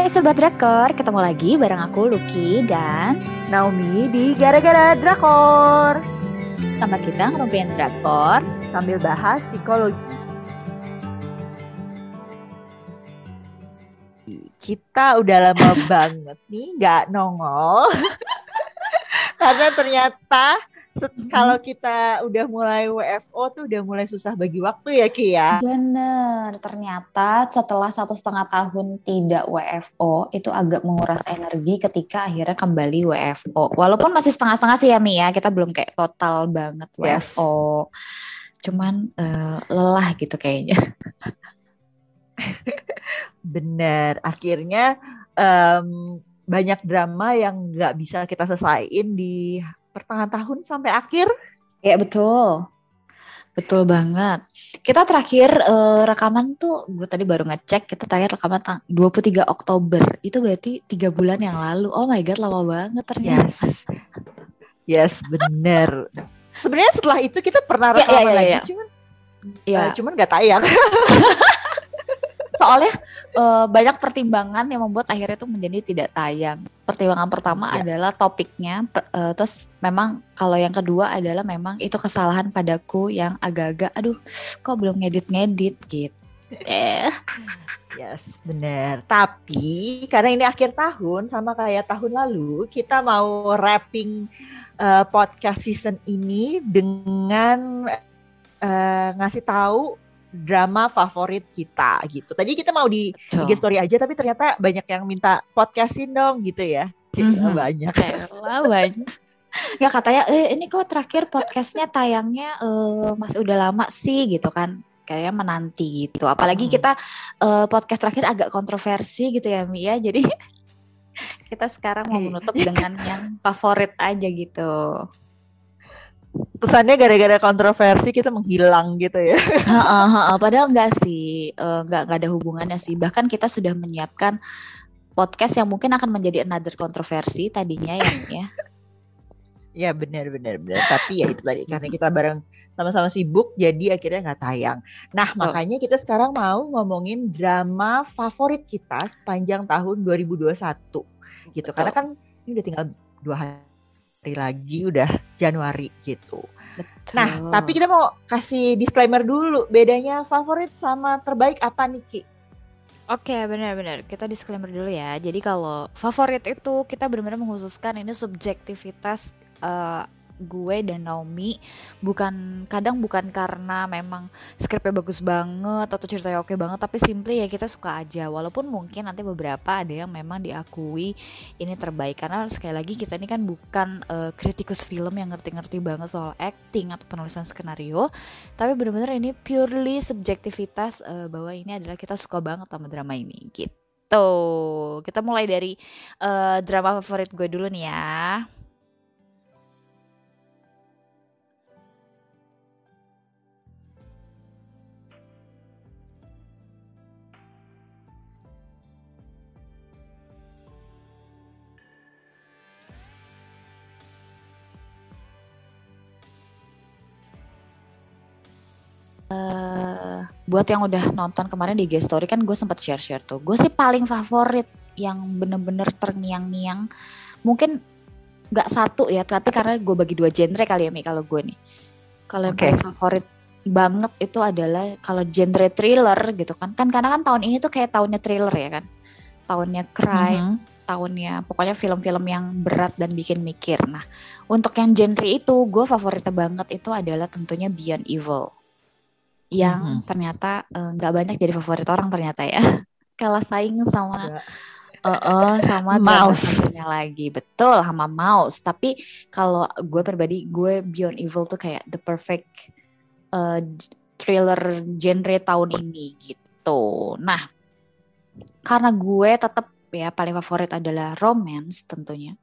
Hai Sobat Drakor, ketemu lagi bareng aku Lucky dan Naomi di Gara-Gara Drakor. Tempat kita ngerumpiin Drakor. Sambil bahas psikologi. Kita udah lama banget nih nggak nongol. Karena ternyata kalau kita udah mulai WFO tuh udah mulai susah bagi waktu ya Ki ya. Bener, ternyata setelah satu setengah tahun tidak WFO itu agak menguras energi ketika akhirnya kembali WFO. Walaupun masih setengah-setengah sih ya Mi ya, kita belum kayak total banget Yes. WFO. Cuman eh, lelah gitu kayaknya. Bener, akhirnya em, banyak drama yang nggak bisa kita selesaiin di pertengahan tahun sampai akhir. Ya betul. Betul banget. Kita terakhir eh, rekaman tuh, gue tadi baru ngecek, kita terakhir rekaman tang 23 Oktober. Itu berarti tiga bulan yang lalu. Oh my God, lama banget ternyata. Yes, yes, bener. Sebenarnya setelah itu kita pernah Ya, ya, rekaman ya, lagi, ya. cuman Ya, eh, cuman nggak tayang. soalnya eh, banyak pertimbangan yang membuat akhirnya itu menjadi tidak tayang. Pertimbangan pertama Ya. adalah topiknya, per- eh, terus memang kalau yang kedua adalah memang itu kesalahan padaku yang agak-agak, aduh, kok belum ngedit-ngedit gitu. Eh, Yes, bener. Tapi karena ini akhir tahun sama kayak tahun lalu, kita mau wrapping eh, podcast season ini dengan eh, ngasih tahu drama favorit kita gitu. Tadi kita mau di so. IG story aja, tapi ternyata banyak yang minta podcastin dong gitu ya. Mhm. banyak. Elah, banyak. Ya katanya, eh ini kok terakhir podcastnya tayangnya eh, masih udah lama sih gitu kan. Kayaknya menanti gitu. Apalagi Hmm. kita eh, podcast terakhir agak kontroversi gitu ya Mi ya. Jadi kita sekarang mau Oke. menutup dengan yang favorit aja gitu. Kesannya gara-gara kontroversi kita menghilang gitu ya. Heeh, heeh. Padahal enggak sih, Eh, enggak enggak ada hubungannya sih. Bahkan kita sudah menyiapkan podcast yang mungkin akan menjadi another kontroversi tadinya ya ya. Ya benar benar benar. Tapi ya itu tadi karena kita bareng sama-sama sibuk jadi akhirnya nggak tayang. Nah makanya kita sekarang mau ngomongin drama favorit kita sepanjang tahun 2021 gitu. Karena kan ini udah tinggal dua hari lagi udah Januari gitu. Betul. Nah tapi kita mau kasih disclaimer dulu bedanya favorit sama terbaik apa nih Ki? Oke, benar-benar. Kita disclaimer dulu ya. Jadi kalau favorit itu kita benar-benar mengkhususkan ini subjektivitas eh, gue dan Naomi. Bukan kadang bukan karena memang skripnya bagus banget atau ceritanya oke banget, tapi simply ya kita suka aja. Walaupun mungkin nanti beberapa ada yang memang diakui ini terbaik karena sekali lagi kita ini kan bukan eh, kritikus film yang ngerti-ngerti banget soal acting atau penulisan skenario, tapi benar-benar ini purely subjektivitas eh, bahwa ini adalah kita suka banget sama drama ini gitu. Kita mulai dari eh, drama favorit gue dulu nih ya. Buat yang udah nonton kemarin di IG story kan gue sempet share-share tuh. Gue sih paling favorit yang bener-bener terngiang-ngiang. Mungkin nggak satu ya, tapi karena gue bagi dua genre kali ya Mi kalau gue nih. Kalau yang Oke. paling favorit banget itu adalah kalau genre thriller gitu kan. Kan karena kan tahun ini tuh kayak tahunnya thriller ya kan. Tahunnya crime, tahunnya pokoknya film-film yang berat dan bikin mikir. Nah, untuk yang genre itu gue favoritnya banget itu adalah tentunya Beyond Evil. Yang Mhm. ternyata eh, nggak banyak jadi favorit orang ternyata ya. Kalah saing sama eh, eh, sama Mouse. satunya lagi. Betul sama Mouse. Tapi kalau gue pribadi gue Beyond Evil tuh kayak the perfect j- thriller genre tahun ini gitu. Nah, karena gue tetap ya paling favorit adalah romance tentunya.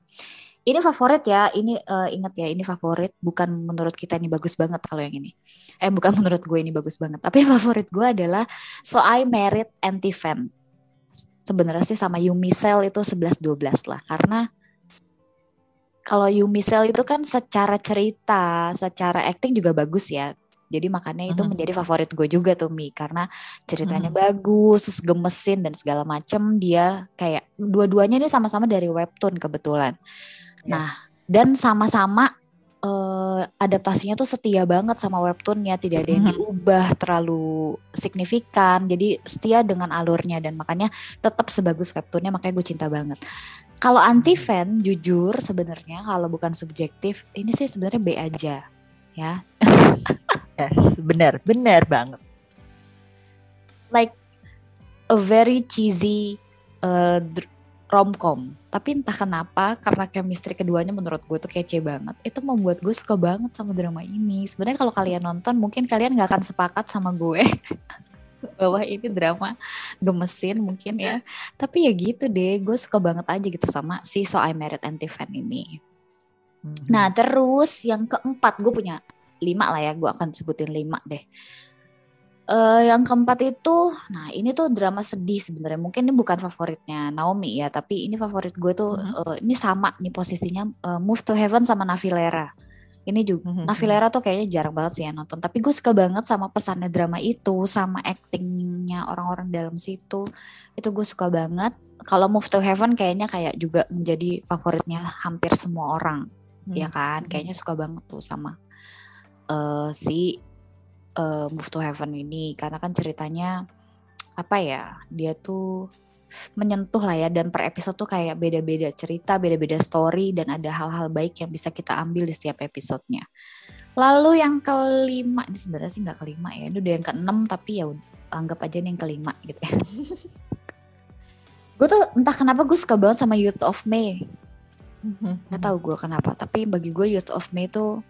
Ini favorit ya, ini eh, ingat ya, ini favorit bukan menurut kita ini bagus banget kalau yang ini. Eh bukan menurut gue ini bagus banget, tapi favorit gue adalah So I Married Anti Fan. Sebenarnya sih sama Yumi Cell itu 11 12 lah karena kalau Yumi Cell itu kan secara cerita, secara acting juga bagus ya. Jadi makanya itu menjadi favorit gue juga tuh Mi karena ceritanya bagus, terus gemesin dan segala macem dia kayak dua-duanya ini sama-sama dari webtoon kebetulan. Yeah. Nah, dan sama-sama uh, adaptasinya tuh setia banget sama webtoonnya, tidak ada yang mm-hmm. diubah terlalu signifikan. Jadi setia dengan alurnya dan makanya tetap sebagus webtoonnya, makanya gue cinta banget. Kalau anti mm-hmm. fan, jujur sebenarnya kalau bukan subjektif, ini sih sebenarnya B aja, ya. yes, benar, benar banget. Like a very cheesy uh, romcom. Tapi entah kenapa karena chemistry keduanya menurut gue tuh kece banget. Itu membuat gue suka banget sama drama ini. Sebenarnya kalau kalian nonton mungkin kalian nggak akan sepakat sama gue bahwa ini drama gemesin mungkin ya. Tapi ya gitu deh gue suka banget aja gitu sama si So I Married Anti Fan ini. Hmm. nah terus yang keempat gue punya lima lah ya. Gue akan sebutin lima deh Uh, yang keempat itu, nah ini tuh drama sedih sebenarnya. Mungkin ini bukan favoritnya Naomi ya, tapi ini favorit gue tuh mm -hmm. uh, ini sama nih posisinya uh, Move to Heaven sama Navilera. Ini juga mm -hmm. Navilera tuh kayaknya jarang banget sih yang nonton, tapi gue suka banget sama pesannya drama itu, sama actingnya orang-orang dalam situ. Itu gue suka banget. Kalau Move to Heaven kayaknya kayak juga menjadi favoritnya hampir semua orang, mm -hmm. ya kan? Kayaknya suka banget tuh sama uh, si uh, Move to Heaven ini karena kan ceritanya apa ya dia tuh menyentuh lah ya dan per episode tuh kayak beda-beda cerita, beda-beda story dan ada hal-hal baik yang bisa kita ambil di setiap episodenya. Lalu yang kelima ini sebenarnya sih nggak kelima ya, ini udah yang keenam tapi ya anggap aja ini yang kelima gitu ya. gue tuh entah kenapa gue suka banget sama Youth of May. Gak tau gue kenapa, tapi bagi gue Youth of May tuh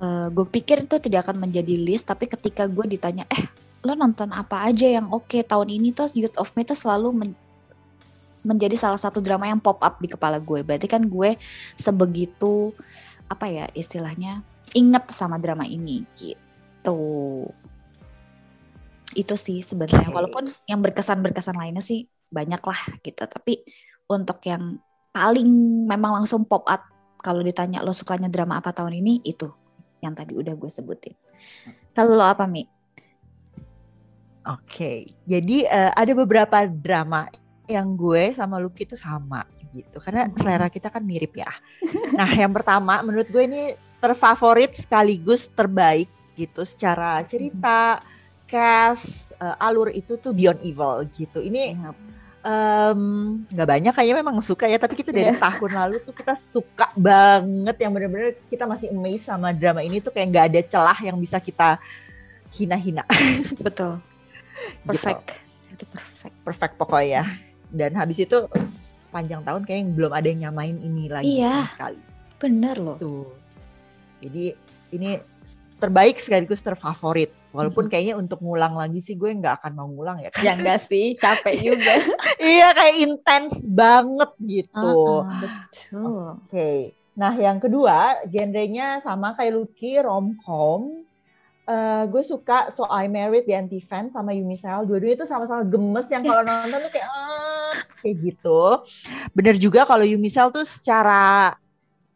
uh, gue pikir itu tidak akan menjadi list tapi ketika gue ditanya eh lo nonton apa aja yang oke? Okay, tahun ini tuh Youth of Me tuh selalu men menjadi salah satu drama yang pop up di kepala gue. Berarti kan gue sebegitu apa ya istilahnya inget sama drama ini gitu. Itu sih sebenarnya. Walaupun yang berkesan berkesan lainnya sih banyak lah gitu. Tapi untuk yang paling memang langsung pop up kalau ditanya lo sukanya drama apa tahun ini itu yang tadi udah gue sebutin. Kalau lo apa Mi? Oke, okay. jadi uh, ada beberapa drama yang gue sama Lucky itu sama gitu, karena selera kita kan mirip ya. nah, yang pertama menurut gue ini terfavorit sekaligus terbaik gitu, secara cerita, cast, uh, alur itu tuh Beyond Evil gitu. Ini nggak um, banyak kayaknya memang suka ya. Tapi kita dari yeah. tahun lalu tuh kita suka banget. Yang bener-bener kita masih amazed sama drama ini tuh kayak nggak ada celah yang bisa kita hina-hina. Betul. Gitu. perfect. Gitu. itu perfect. Perfect pokoknya. Dan habis itu panjang tahun kayak belum ada yang nyamain ini lagi iya. sekali. Bener loh. Tuh. Jadi ini terbaik sekaligus terfavorit Walaupun kayaknya untuk ngulang lagi sih gue nggak akan mau ngulang ya. Ya enggak sih, capek juga. iya kayak intens banget gitu. Uh, uh, betul. Oke. Okay. Nah yang kedua genrenya sama kayak Lucky romcom. Uh, gue suka So I Married the Anti Fan sama Yumi Sal. Dua-duanya itu sama-sama gemes yang kalau nonton tuh kayak uh, kayak gitu. Bener juga kalau Yumi Sal tuh secara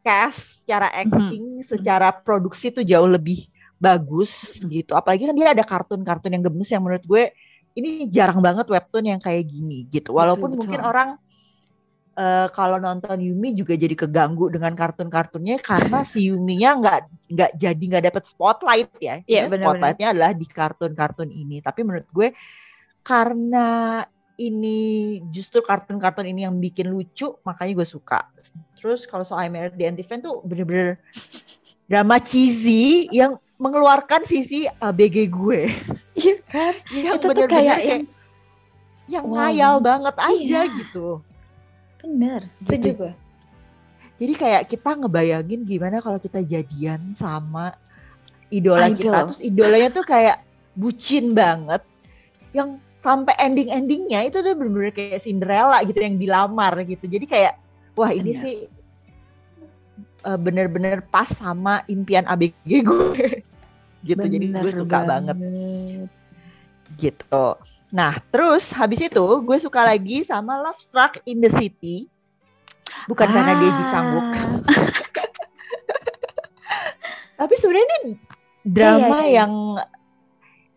cast, secara acting, mm -hmm. secara produksi tuh jauh lebih bagus gitu. Apalagi kan dia ada kartun-kartun yang gemes yang menurut gue ini jarang banget webtoon yang kayak gini gitu. Walaupun betul, betul. mungkin orang uh, kalau nonton Yumi juga jadi keganggu dengan kartun-kartunnya karena si Yuminya nggak nggak jadi nggak dapet spotlight ya. Iya benar. Spotlightnya adalah di kartun-kartun ini. Tapi menurut gue karena ini justru kartun-kartun ini yang bikin lucu, makanya gue suka. Terus kalau soal I Married the Fan tuh bener-bener drama cheesy yang mengeluarkan sisi ABG gue. Iya kan? yang itu tuh kayak yang yang wow. ngayal banget aja iya. gitu. Bener, setuju jadi, gue. Jadi kayak kita ngebayangin gimana kalau kita jadian sama idola Idol. kita, terus idolanya tuh kayak bucin banget, yang sampai ending-endingnya itu tuh bener-bener kayak Cinderella gitu yang dilamar gitu. Jadi kayak wah ini Bener. sih uh, bener-bener pas sama impian ABG gue gitu Bener jadi gue suka banget. banget gitu nah terus habis itu gue suka lagi sama Love Struck in the City bukan ah. karena dia Ji Cangguk tapi sebenarnya ini drama iya, iya. yang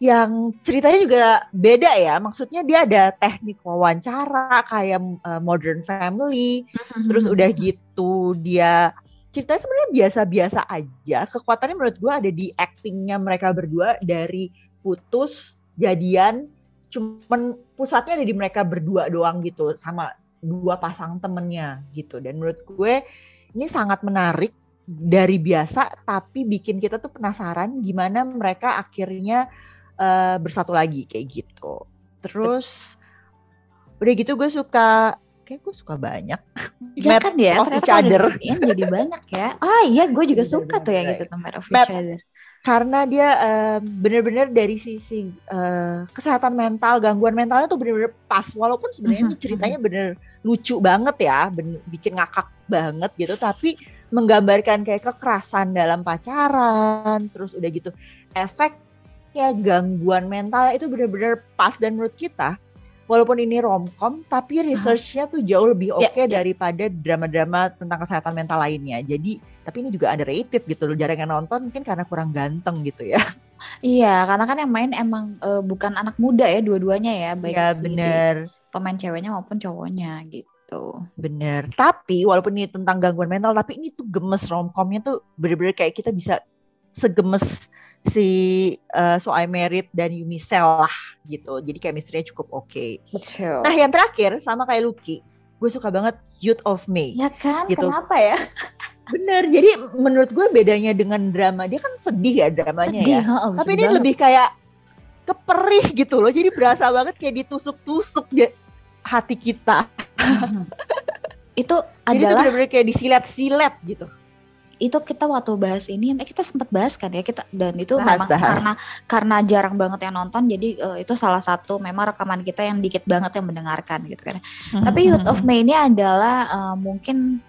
yang ceritanya juga beda ya. Maksudnya dia ada teknik wawancara kayak uh, Modern Family. terus udah gitu dia ceritanya sebenarnya biasa-biasa aja. Kekuatannya menurut gue ada di actingnya mereka berdua dari putus, jadian, cuman pusatnya ada di mereka berdua doang gitu sama dua pasang temennya gitu. Dan menurut gue ini sangat menarik dari biasa tapi bikin kita tuh penasaran gimana mereka akhirnya uh, bersatu lagi kayak gitu. Terus udah gitu gue suka kayak gue suka banyak. Ya kan ya, ternyata jadi banyak ya. Ah iya, gue juga suka tuh yang itu tempat of each other. Karena dia uh, bener-bener dari sisi uh, kesehatan mental, gangguan mentalnya tuh bener-bener pas. Walaupun sebenarnya uh-huh, ceritanya bener lucu banget ya, bener, bikin ngakak banget gitu. Tapi menggambarkan kayak kekerasan dalam pacaran, terus udah gitu efeknya gangguan mental itu bener-bener pas dan menurut kita walaupun ini romcom tapi researchnya tuh jauh lebih ya, oke okay yeah, daripada drama-drama tentang kesehatan mental lainnya. Jadi tapi ini juga underrated gitu loh. Jarang yang nonton mungkin karena kurang ganteng gitu ya. Iya, karena kan yang main emang uh, bukan anak muda ya dua-duanya ya, baik ya, bener. pemain ceweknya maupun cowoknya gitu. Bener. Tapi walaupun ini tentang gangguan mental, tapi ini tuh gemes romcomnya tuh bener-bener kayak kita bisa segemes si uh, So I Married dan Yumisel lah gitu. Jadi chemistry-nya cukup oke. Okay. Betul. Nah yang terakhir sama kayak Lucky, gue suka banget Youth of May. Ya kan, gitu. kenapa ya? Bener, jadi menurut gue bedanya dengan drama, dia kan sedih ya dramanya sedih, ya. Oh, Tapi ini banget. lebih kayak keperih gitu loh, jadi berasa banget kayak ditusuk-tusuk hati kita. itu adalah... Jadi itu bener-bener kayak disilet-silet gitu itu kita waktu bahas ini eh, kita sempat bahas kan ya kita dan itu bahas, memang bahas. karena karena jarang banget yang nonton jadi uh, itu salah satu memang rekaman kita yang dikit banget yang mendengarkan gitu kan. Mm-hmm. Tapi Youth of May ini adalah uh, mungkin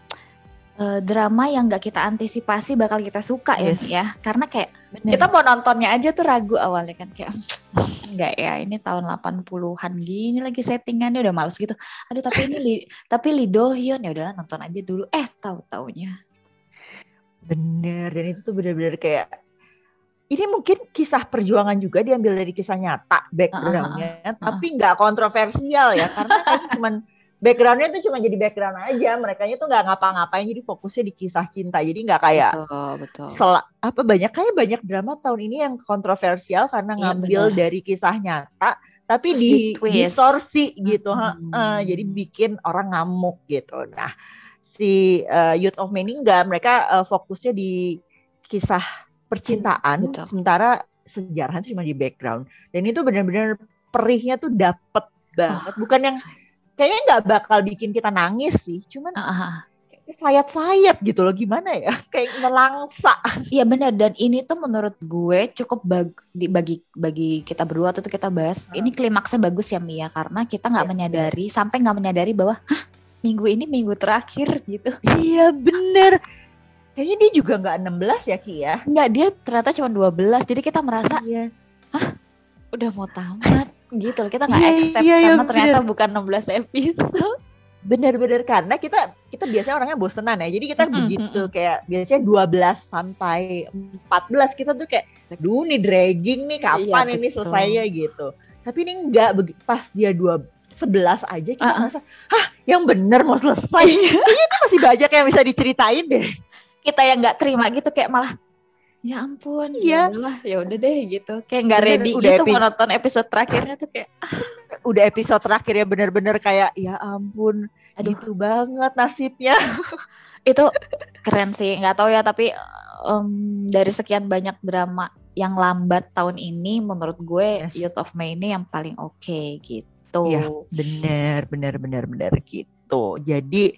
uh, drama yang gak kita antisipasi bakal kita suka ya, yes. ya karena kayak Bener. kita mau nontonnya aja tuh ragu awalnya kan kayak enggak ya ini tahun 80-an gini lagi settingannya udah males gitu aduh tapi ini li, tapi Lee Do Hyun ya udahlah nonton aja dulu eh tahu taunya Bener, dan itu tuh bener-bener kayak ini mungkin kisah perjuangan juga diambil dari kisah nyata backgroundnya, uh, uh, uh, tapi nggak kontroversial ya karena kayaknya cuman backgroundnya tuh cuma jadi background aja, mereka itu nggak ngapa-ngapain jadi fokusnya di kisah cinta, jadi nggak kayak betul, betul. Sel, apa banyak kayak banyak drama tahun ini yang kontroversial karena iya, ngambil bener. dari kisah nyata, tapi Terus di, di distorsi gitu, hmm. ha, jadi bikin orang ngamuk gitu. Nah si uh, Youth of Many enggak, mereka uh, fokusnya di kisah percintaan, Betul. sementara sejarah itu cuma di background. Dan itu benar-benar perihnya tuh dapet banget, oh. bukan yang kayaknya nggak bakal bikin kita nangis sih, cuman uh-huh. sayat-sayat gitu loh gimana ya kayak melangsa iya benar dan ini tuh menurut gue cukup bag, bagi bagi kita berdua tuh kita bahas uh. ini klimaksnya bagus ya Mia karena kita nggak ya, menyadari ya. sampai nggak menyadari bahwa Hah, minggu ini minggu terakhir gitu. Iya bener. Kayaknya dia juga nggak 16 ya Ki ya? Nggak, dia ternyata cuma 12. Jadi kita merasa, iya. hah udah mau tamat gitu loh. Kita nggak iya, accept iya, iya, karena ternyata bener. bukan 16 episode. Bener-bener karena kita kita biasanya orangnya bosenan ya. Jadi kita mm -hmm. begitu kayak biasanya 12 sampai 14 kita tuh kayak duh nih dragging nih kapan iya, ini selesainya gitu. Tapi ini enggak pas dia dua sebelas aja kita uh -uh. merasa, hah yang bener mau selesai. Iya. Kayaknya itu masih banyak yang bisa diceritain deh. Kita yang nggak terima gitu kayak malah ya ampun ya udah ya udah deh gitu kayak nggak ready udah gitu mau nonton episode terakhirnya tuh kayak udah episode terakhir ya bener-bener kayak ya ampun Aduh. gitu banget nasibnya itu keren sih nggak tahu ya tapi um, dari sekian banyak drama yang lambat tahun ini menurut gue yes. Youth of May ini yang paling oke okay, gitu gitu. Iya, benar, benar, benar, benar gitu. Jadi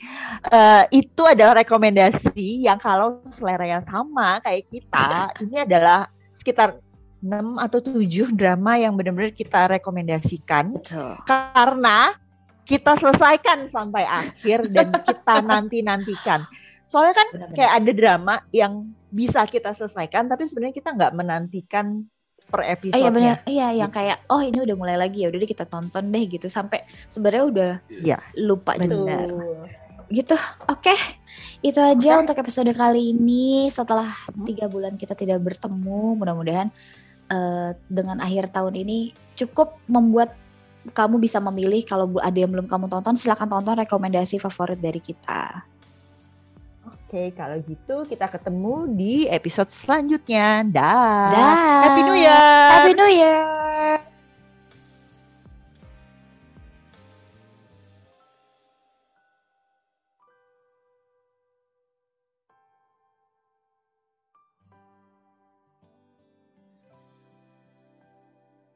uh, itu adalah rekomendasi yang kalau selera yang sama kayak kita, ini adalah sekitar 6 atau 7 drama yang benar-benar kita rekomendasikan. Betul. Karena kita selesaikan sampai akhir dan kita nanti-nantikan. Soalnya kan benar, benar. kayak ada drama yang bisa kita selesaikan tapi sebenarnya kita nggak menantikan per episode. Oh, iya benar. Iya, yang gitu. kayak oh ini udah mulai lagi ya udah deh kita tonton deh gitu sampai sebenarnya udah iya. lupa benar. gitu. Oke. Okay. Itu aja okay. untuk episode kali ini. Setelah hmm. tiga bulan kita tidak bertemu, mudah-mudahan uh, dengan akhir tahun ini cukup membuat kamu bisa memilih kalau ada yang belum kamu tonton silahkan tonton rekomendasi favorit dari kita. Oke, kalau gitu kita ketemu di episode selanjutnya. Dah. Da. Happy New Year. Happy New Year.